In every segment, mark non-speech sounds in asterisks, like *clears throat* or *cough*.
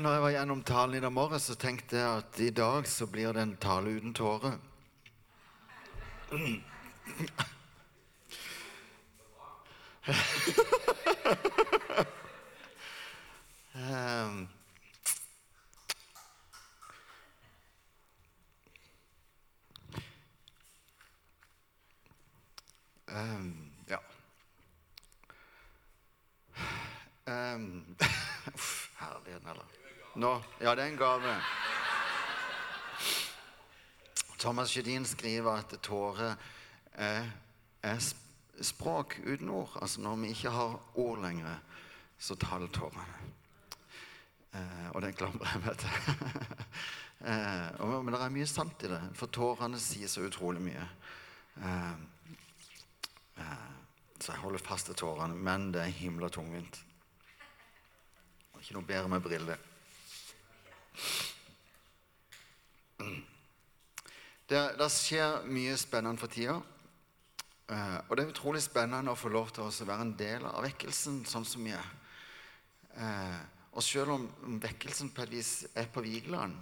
når jeg var gjennom talen i dag morges, så tenkte jeg at i dag så blir det en tale uten tårer. *clears throat* um, um, ja. Um, uff, herligheten, eller? Nå, ja, det er en gave. Thomas Sjedin skriver at tårer er, er språk uten ord. Altså når vi ikke har ord lenger, så taler tårene. Eh, og det klamrer jeg vet du. *laughs* eh, men det er mye sant i det, for tårene sier så utrolig mye. Eh, eh, så jeg holder fast til tårene, men det er himla tungvint. Ikke noe bedre med briller. Det, det skjer mye spennende for tida. Eh, og det er utrolig spennende å få lov til å være en del av vekkelsen sånn som vi er. Eh, og selv om vekkelsen på et vis er på Vigeland,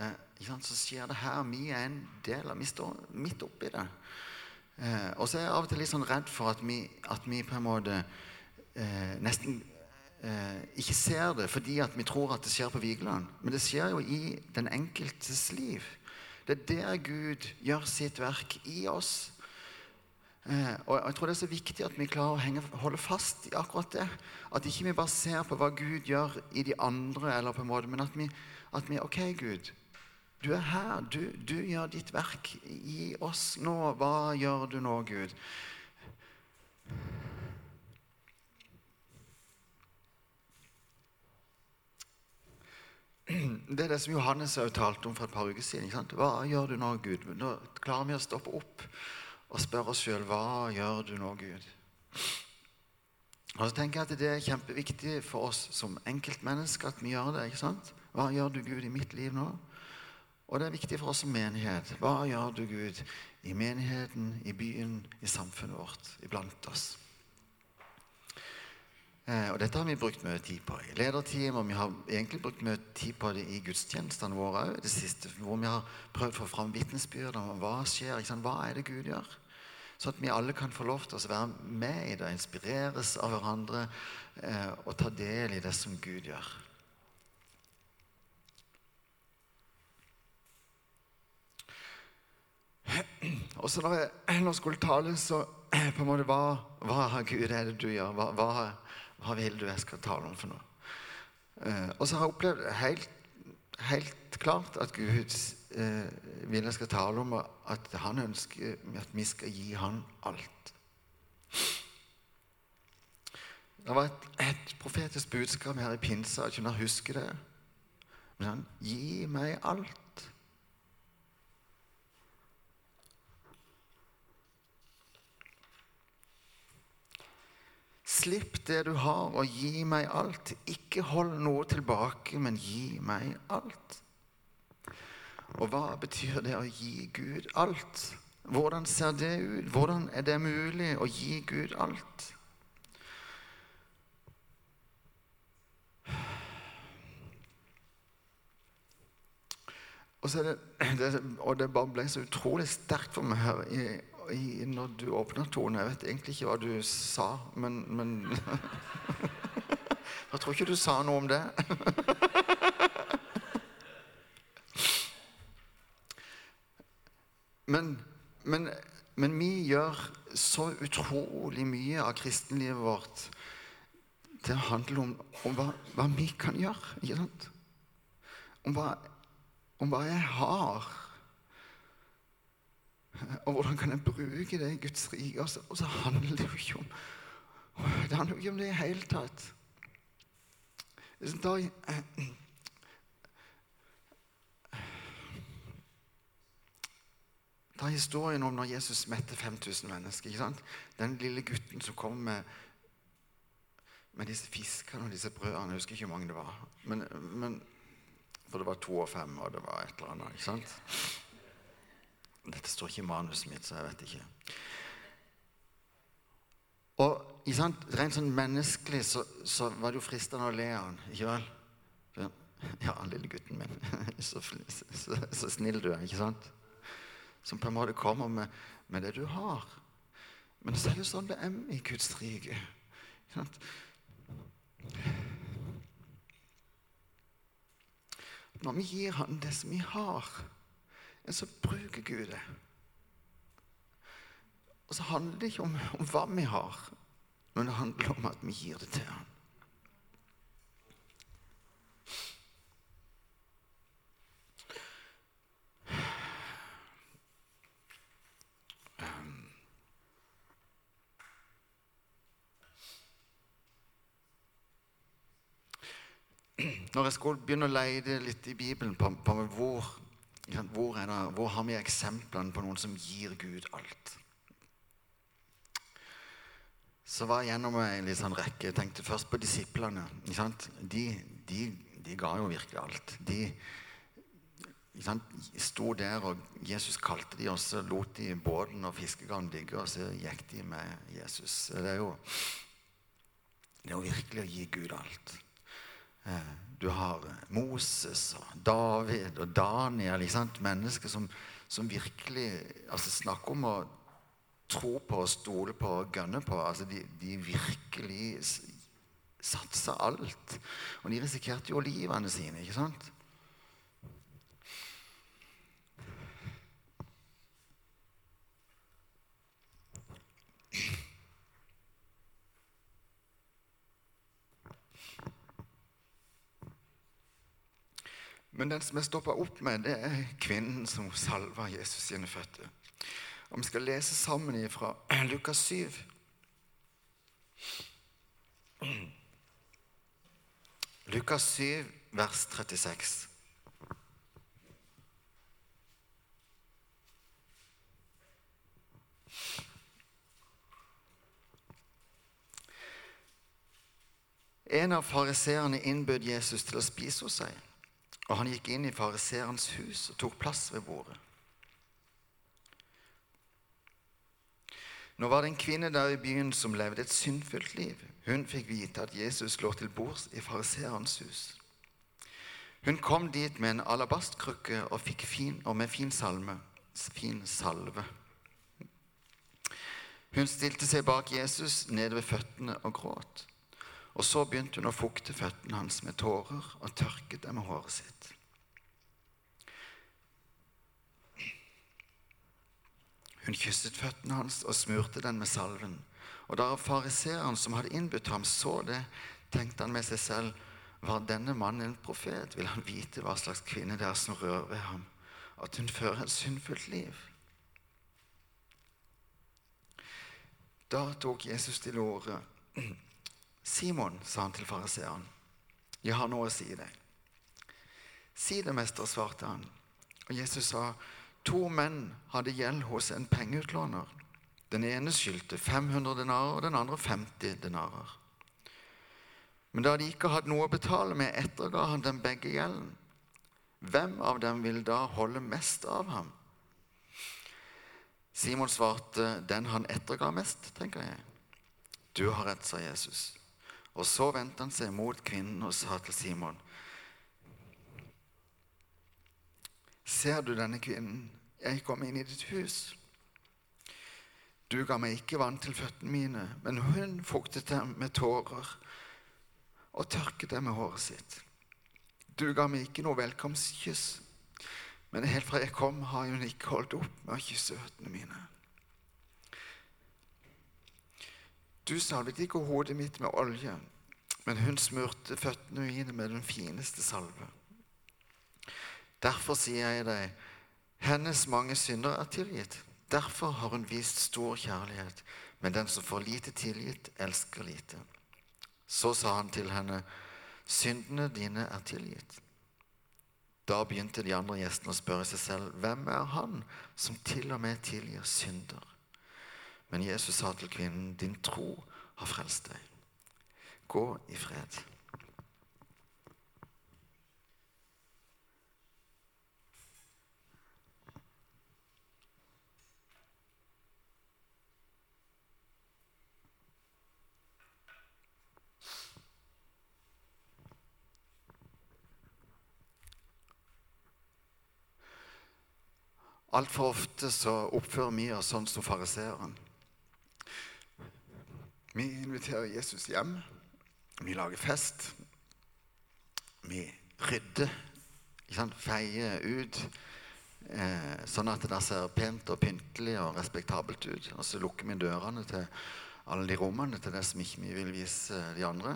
eh, så skjer det her. Vi er en del av Vi står midt oppi det. Og så er jeg av og til litt sånn redd for at vi, at vi på en måte nesten ikke ser det fordi at vi tror at det skjer på Vigeland. Men det skjer jo i den enkeltes liv. Det er der Gud gjør sitt verk i oss. Eh, og jeg tror det er så viktig at vi klarer å henge, holde fast i akkurat det. At ikke vi bare ser på hva Gud gjør i de andre, eller på en måte, men at vi, at vi Ok, Gud. Du er her. Du, du gjør ditt verk i oss nå. Hva gjør du nå, Gud? Det er det som Johannes har talte om for et par uker siden. Ikke sant? Hva gjør du nå, Gud? Nå klarer vi å stoppe opp og spørre oss sjøl hva gjør du nå, Gud? Og så tenker jeg at Det er kjempeviktig for oss som enkeltmennesker at vi gjør det. ikke sant? Hva gjør du, Gud, i mitt liv nå? Og det er viktig for oss som menighet. Hva gjør du, Gud, i menigheten, i byen, i samfunnet vårt, iblant oss? Eh, og dette har vi brukt mye tid på i lederteam, og vi har egentlig brukt mye tid på det i gudstjenestene våre òg, hvor vi har prøvd å få fram vitnesbyrd om hva skjer, hva er det Gud gjør? Så at vi alle kan få lov til å være med i det, inspireres av hverandre eh, og ta del i det som Gud gjør. *clears throat* Og så når jeg, *clears throat* når jeg skulle tale, så på en måte Hva, hva Gud er det du gjør? Hva, hva, hva vil du jeg skal tale om for noe? Eh, og så har jeg opplevd helt, helt klart at Gud eh, vil jeg skal tale om at han ønsker at vi skal gi han alt. Det var et, et profetisk budskap her i pinsa, jeg kunne huske det. Men han gi meg alt. Slipp det du har, og gi meg alt. Ikke hold noe tilbake, men gi meg alt. Og hva betyr det å gi Gud alt? Hvordan ser det ut? Hvordan er det mulig å gi Gud alt? Og, det, det, og det bare ble så utrolig sterkt for meg her i, når du åpna tonen Jeg vet egentlig ikke hva du sa, men, men *laughs* Jeg tror ikke du sa noe om det. *laughs* Men, men, men vi gjør så utrolig mye av kristenlivet vårt Det handler om, om hva, hva vi kan gjøre. Om hva, om hva jeg har. Og hvordan kan jeg bruke det i Guds rike? Og så, og så handler det jo ikke om Det handler jo ikke om det i det hele tatt. Da, Ta historien om når Jesus metter 5000 mennesker. ikke sant? Den lille gutten som kom med, med disse fiskene og disse brødene. Jeg husker ikke hvor mange det var. Men, men, for det var to og fem, og det var et eller annet. ikke sant? Dette står ikke i manuset mitt, så jeg vet ikke. Og sant? Rent sånn menneskelig så, så var det jo fristende å le av han, ikke vel? Ja, lille gutten min. *laughs* Så, så, så snill du er, ikke sant? Som på en måte kommer med, med det du har. Men så er det sånn det er i Guds rike. Ikke sant? Når vi gir Han det som vi har, så bruker Gud det. Og så handler det ikke om, om hva vi har, men det handler om at vi gir det til ham. Um. Når jeg skulle begynne å leide litt i Bibelen på, på hvor, hvor, det, hvor har vi eksemplene på noen som gir Gud alt så var jeg gjennom en sånn rekke. Jeg tenkte først på disiplene. De, de, de, ga jo virkelig alt. De sto der, og Jesus kalte de, og så lot de båten og fiskegarden ligge, og så gikk de med Jesus. Det er jo, det er jo virkelig å gi Gud alt. Eh, du har Moses og David og Daniel, mennesker som, som virkelig altså Snakk om å tro på, stole på og gønne på. Altså de, de virkelig satsa alt. Og de risikerte jo livene sine, ikke sant? Men den som jeg stoppa opp med, det er kvinnen som salva Jesus sine føtter. Og vi skal lese sammen fra Lukas 7. Lukas 7, vers 36. En av fariseerne innbød Jesus til å spise hos seg. Og han gikk inn i fariseerens hus og tok plass ved bordet. Nå var det en kvinne der i byen som levde et syndfullt liv. Hun fikk vite at Jesus lå til bords i fariseerens hus. Hun kom dit med en alabastkrukke og, fin, og med fin, salme, fin salve. Hun stilte seg bak Jesus nede ved føttene og gråt. Og så begynte hun å fukte føttene hans med tårer og tørket dem med håret sitt. Hun kysset føttene hans og smurte den med salven. Og da fariseeren som hadde innbudt ham, så det, tenkte han med seg selv var denne mannen en profet? Vil han vite hva slags kvinne det er som rører ved ham? At hun fører et syndfullt liv? Da tok Jesus til orde. Simon, sa han til fariseeren, jeg har noe å si deg. Si det, mester, svarte han. Og Jesus sa, To menn hadde gjeld hos en pengeutlåner. Den ene skyldte 500 denarer, og den andre 50 denarer. Men da de ikke hadde noe å betale med, etterga han dem begge gjelden. Hvem av dem vil da holde mest av ham? Simon svarte, 'Den han etterga mest', tenker jeg. Du har rett, sa Jesus. Og så vendte han seg mot kvinnen og sa til Simon, Ser du denne kvinnen? Jeg kom inn i ditt hus. Du ga meg ikke vann til føttene mine, men hun fuktet dem med tårer og tørket dem med håret sitt. Du ga meg ikke noe velkomstkyss, men helt fra jeg kom, har hun ikke holdt opp med å kysse føttene mine. Du salvet ikke hodet mitt med olje, men hun smurte føttene mine med den fineste salve. Derfor sier jeg deg, hennes mange synder er tilgitt. Derfor har hun vist stor kjærlighet. Men den som får lite tilgitt, elsker lite. Så sa han til henne, syndene dine er tilgitt. Da begynte de andre gjestene å spørre seg selv, hvem er han som til og med tilgir synder? Men Jesus sa til kvinnen, 'Din tro har frelst deg. Gå i fred.' Altfor ofte så oppfører vi oss sånn som fariseeren. Vi inviterer Jesus hjem. Vi lager fest. Vi rydder. Feier ut. Eh, sånn at det ser pent og pyntelig og respektabelt ut. Og så lukker vi dørene til alle de rommene til det som ikke vi vil vise de andre.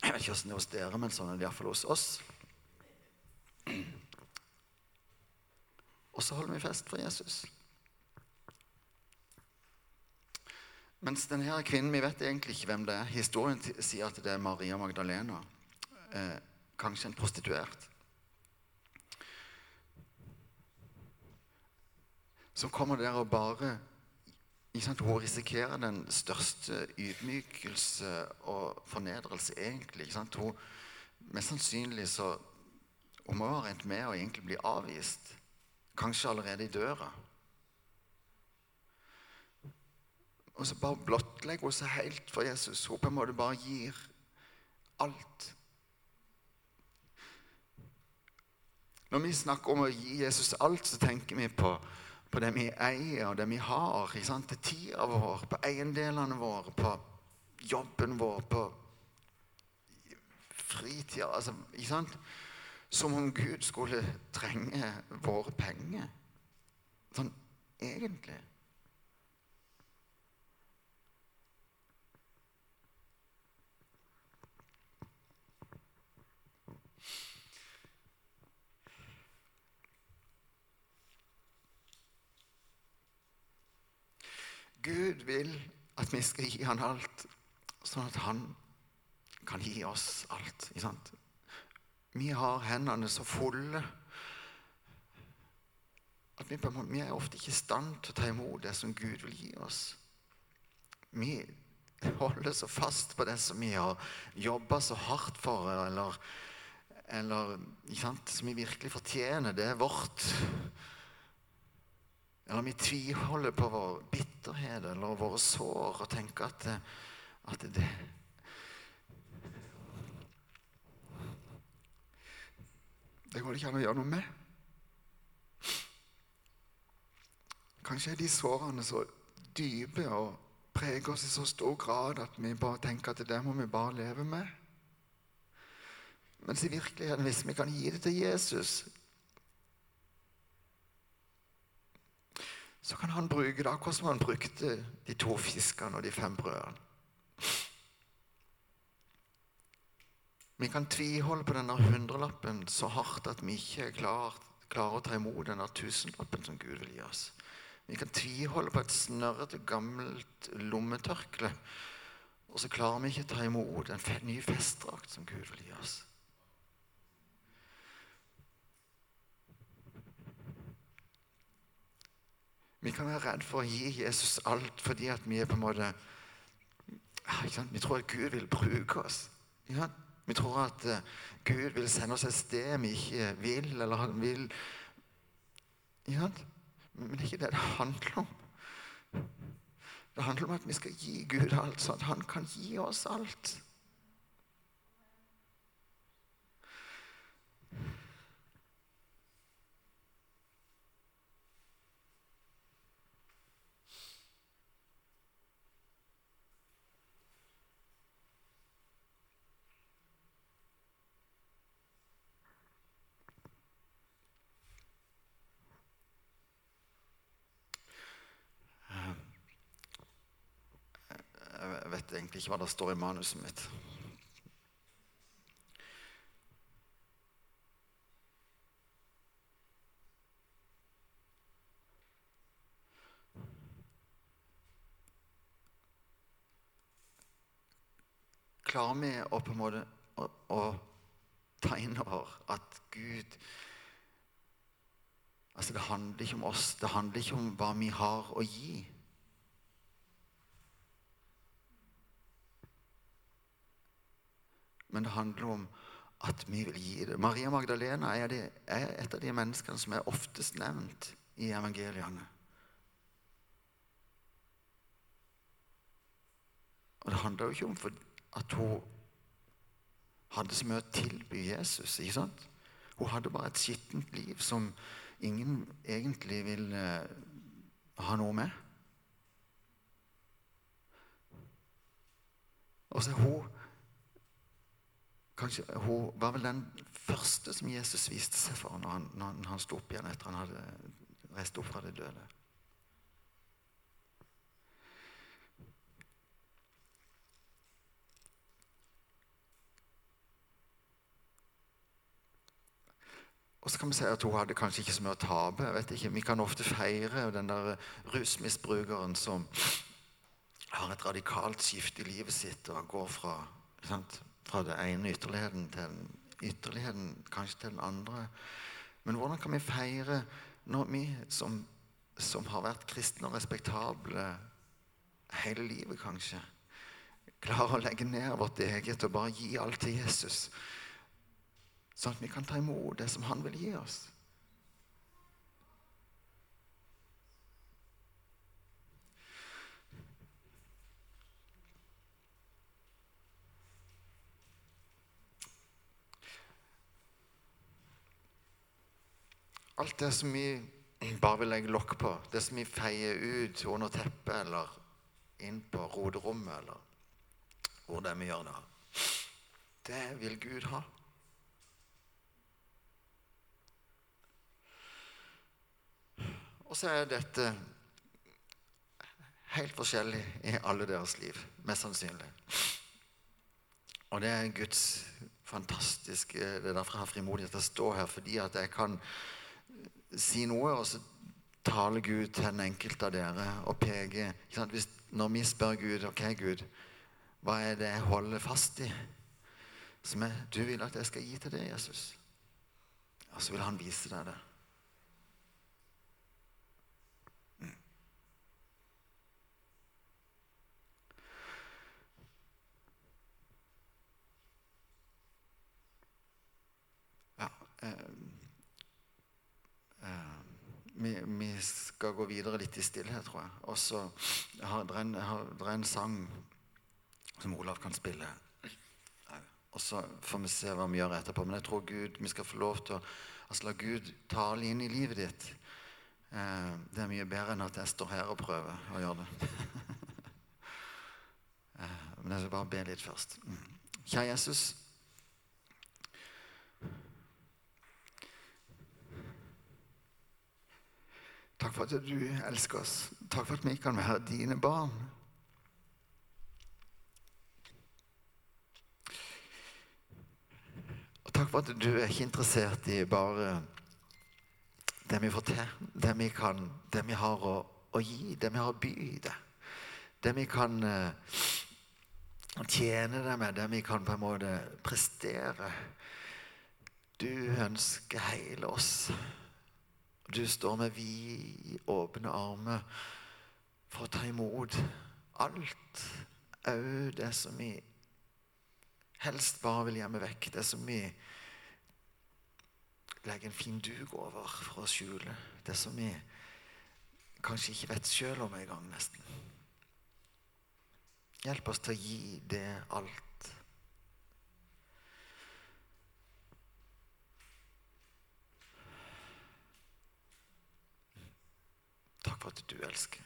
Jeg vet ikke hvordan det er hos dere, men sånn er det iallfall hos oss. Og så holder vi fest for Jesus. Mens denne kvinnen Vi vet egentlig ikke hvem det er. Historien sier at det er Maria Magdalena. Eh, kanskje en prostituert. Som kommer der og bare hun risikerer den største ydmykelse og fornedrelse, egentlig. Hun, mest sannsynlig så Hun må ha rent med å egentlig bli avvist. Kanskje allerede i døra. Og så bare blottlegger hun seg helt for Jesus. Hun på en måte bare gir alt. Når vi snakker om å gi Jesus alt, så tenker vi på på det vi eier, og det vi har. Ikke sant? Til tida vår, på eiendelene våre, på jobben vår, på fritida altså, ikke sant? Som om Gud skulle trenge våre penger. Sånn egentlig. Gud vil at vi skal gi han alt, sånn at han kan gi oss alt. Ikke sant? Vi har hendene så fulle at vi, vi, er ofte ikke i stand til å ta imot det som Gud vil gi oss. Vi holder så fast på det som vi har jobba så hardt for, eller, eller som vi virkelig fortjener. Det er vårt. Eller vi tviholder på vår bitterhet eller våre sår og tenker at, at det Det går det ikke an å gjøre noe med. Kanskje er de sårene så dype og preger oss i så stor grad at vi bare tenker at det må vi bare leve med. Mens i virkeligheten, hvis vi kan gi det til Jesus, så kan han bruke det akkurat som han brukte de to fiskene og de fem brødene. Vi kan tviholde på denne hundrelappen så hardt at vi ikke klarer, klarer å ta imot denne tusenlappen som Gud vil gi oss. Vi kan tviholde på et snørrete, gammelt lommetørkle, og så klarer vi ikke å ta imot en ny festdrakt som Gud vil gi oss. Vi kan være redd for å gi Jesus alt fordi at vi er på en måte Vi tror at Gud vil bruke oss. Vi tror at uh, Gud vil sende oss et sted vi ikke vil, eller han vil Men det er ikke det det handler om. Det handler om at vi skal gi Gud alt, sånn at han kan gi oss alt. vet egentlig ikke hva det står i manuset mitt. Klarer vi å på en måte å, å ta inn over at Gud Altså, det handler ikke om oss, det handler ikke om hva vi har å gi. Men det handler om at vi vil gi det. Maria Magdalena er, det, er et av de menneskene som er oftest nevnt i evangeliene. Og det handler jo ikke om at hun hadde så mye å tilby Jesus. ikke sant? Hun hadde bare et skittent liv som ingen egentlig vil eh, ha noe med. Og så er hun Kanskje hun var vel den første som Jesus viste seg for når han, når han sto opp igjen etter han hadde reist opp fra de døde. Og så kan vi si at hun hadde kanskje ikke så mye å tape. jeg vet ikke, Vi kan ofte feire den der rusmisbrukeren som har et radikalt skifte i livet sitt og går fra, sant, fra det ene ytterligheten til den ytterligheten, kanskje til den andre. Men hvordan kan vi feire når vi som, som har vært kristne og respektable hele livet, kanskje, klarer å legge ned vårt eget og bare gi alt til Jesus? Sånn at vi kan ta imot det som han vil gi oss. Alt det som vi bare vil legge lokk på, det som vi feier ut under teppet eller inn på roderommet eller hvor det er vi gjør det, det vil Gud ha. Og så er dette helt forskjellig i alle deres liv, mest sannsynlig. Og det er Guds fantastiske Det er derfor jeg har frimodighet til å stå her, fordi at jeg kan si noe, og så taler Gud til den enkelte av dere og peker Hvis, Når vi spør Gud ok Gud, hva er det jeg holder fast i, som jeg, du vil at jeg skal gi til deg, Jesus? Og så vil han vise deg det. Vi, vi, skal gå videre litt i stillhet, tror jeg. Og så har det en, sang som Olav kan spille. Og så får vi se hva vi gjør etterpå. Men jeg tror Gud, vi skal få lov til å altså, la Gud tale inn i livet ditt. Eh, det er mye bedre enn at jeg står her og prøver å gjøre det. *laughs* eh, men jeg skal bare be litt først. Mm. Kjære Jesus. Takk for at du elsker oss. Takk for at vi kan være dine barn. Og takk for at du er ikke interessert i bare det vi får til, det vi kan, det vi har å, å gi, det vi har å by i det. Det vi kan uh, tjene deg med, det vi kan på en måte prestere. Du ønsker hele oss. Du står med vid, åpne armer for å ta imot alt, òg det som vi helst bare vil gjemme vekk. Det som vi legger en fin duk over for å skjule. Det som vi kanskje ikke vet sjøl om engang, nesten. Hjelp oss til å gi det alt. Takk for at du elsker.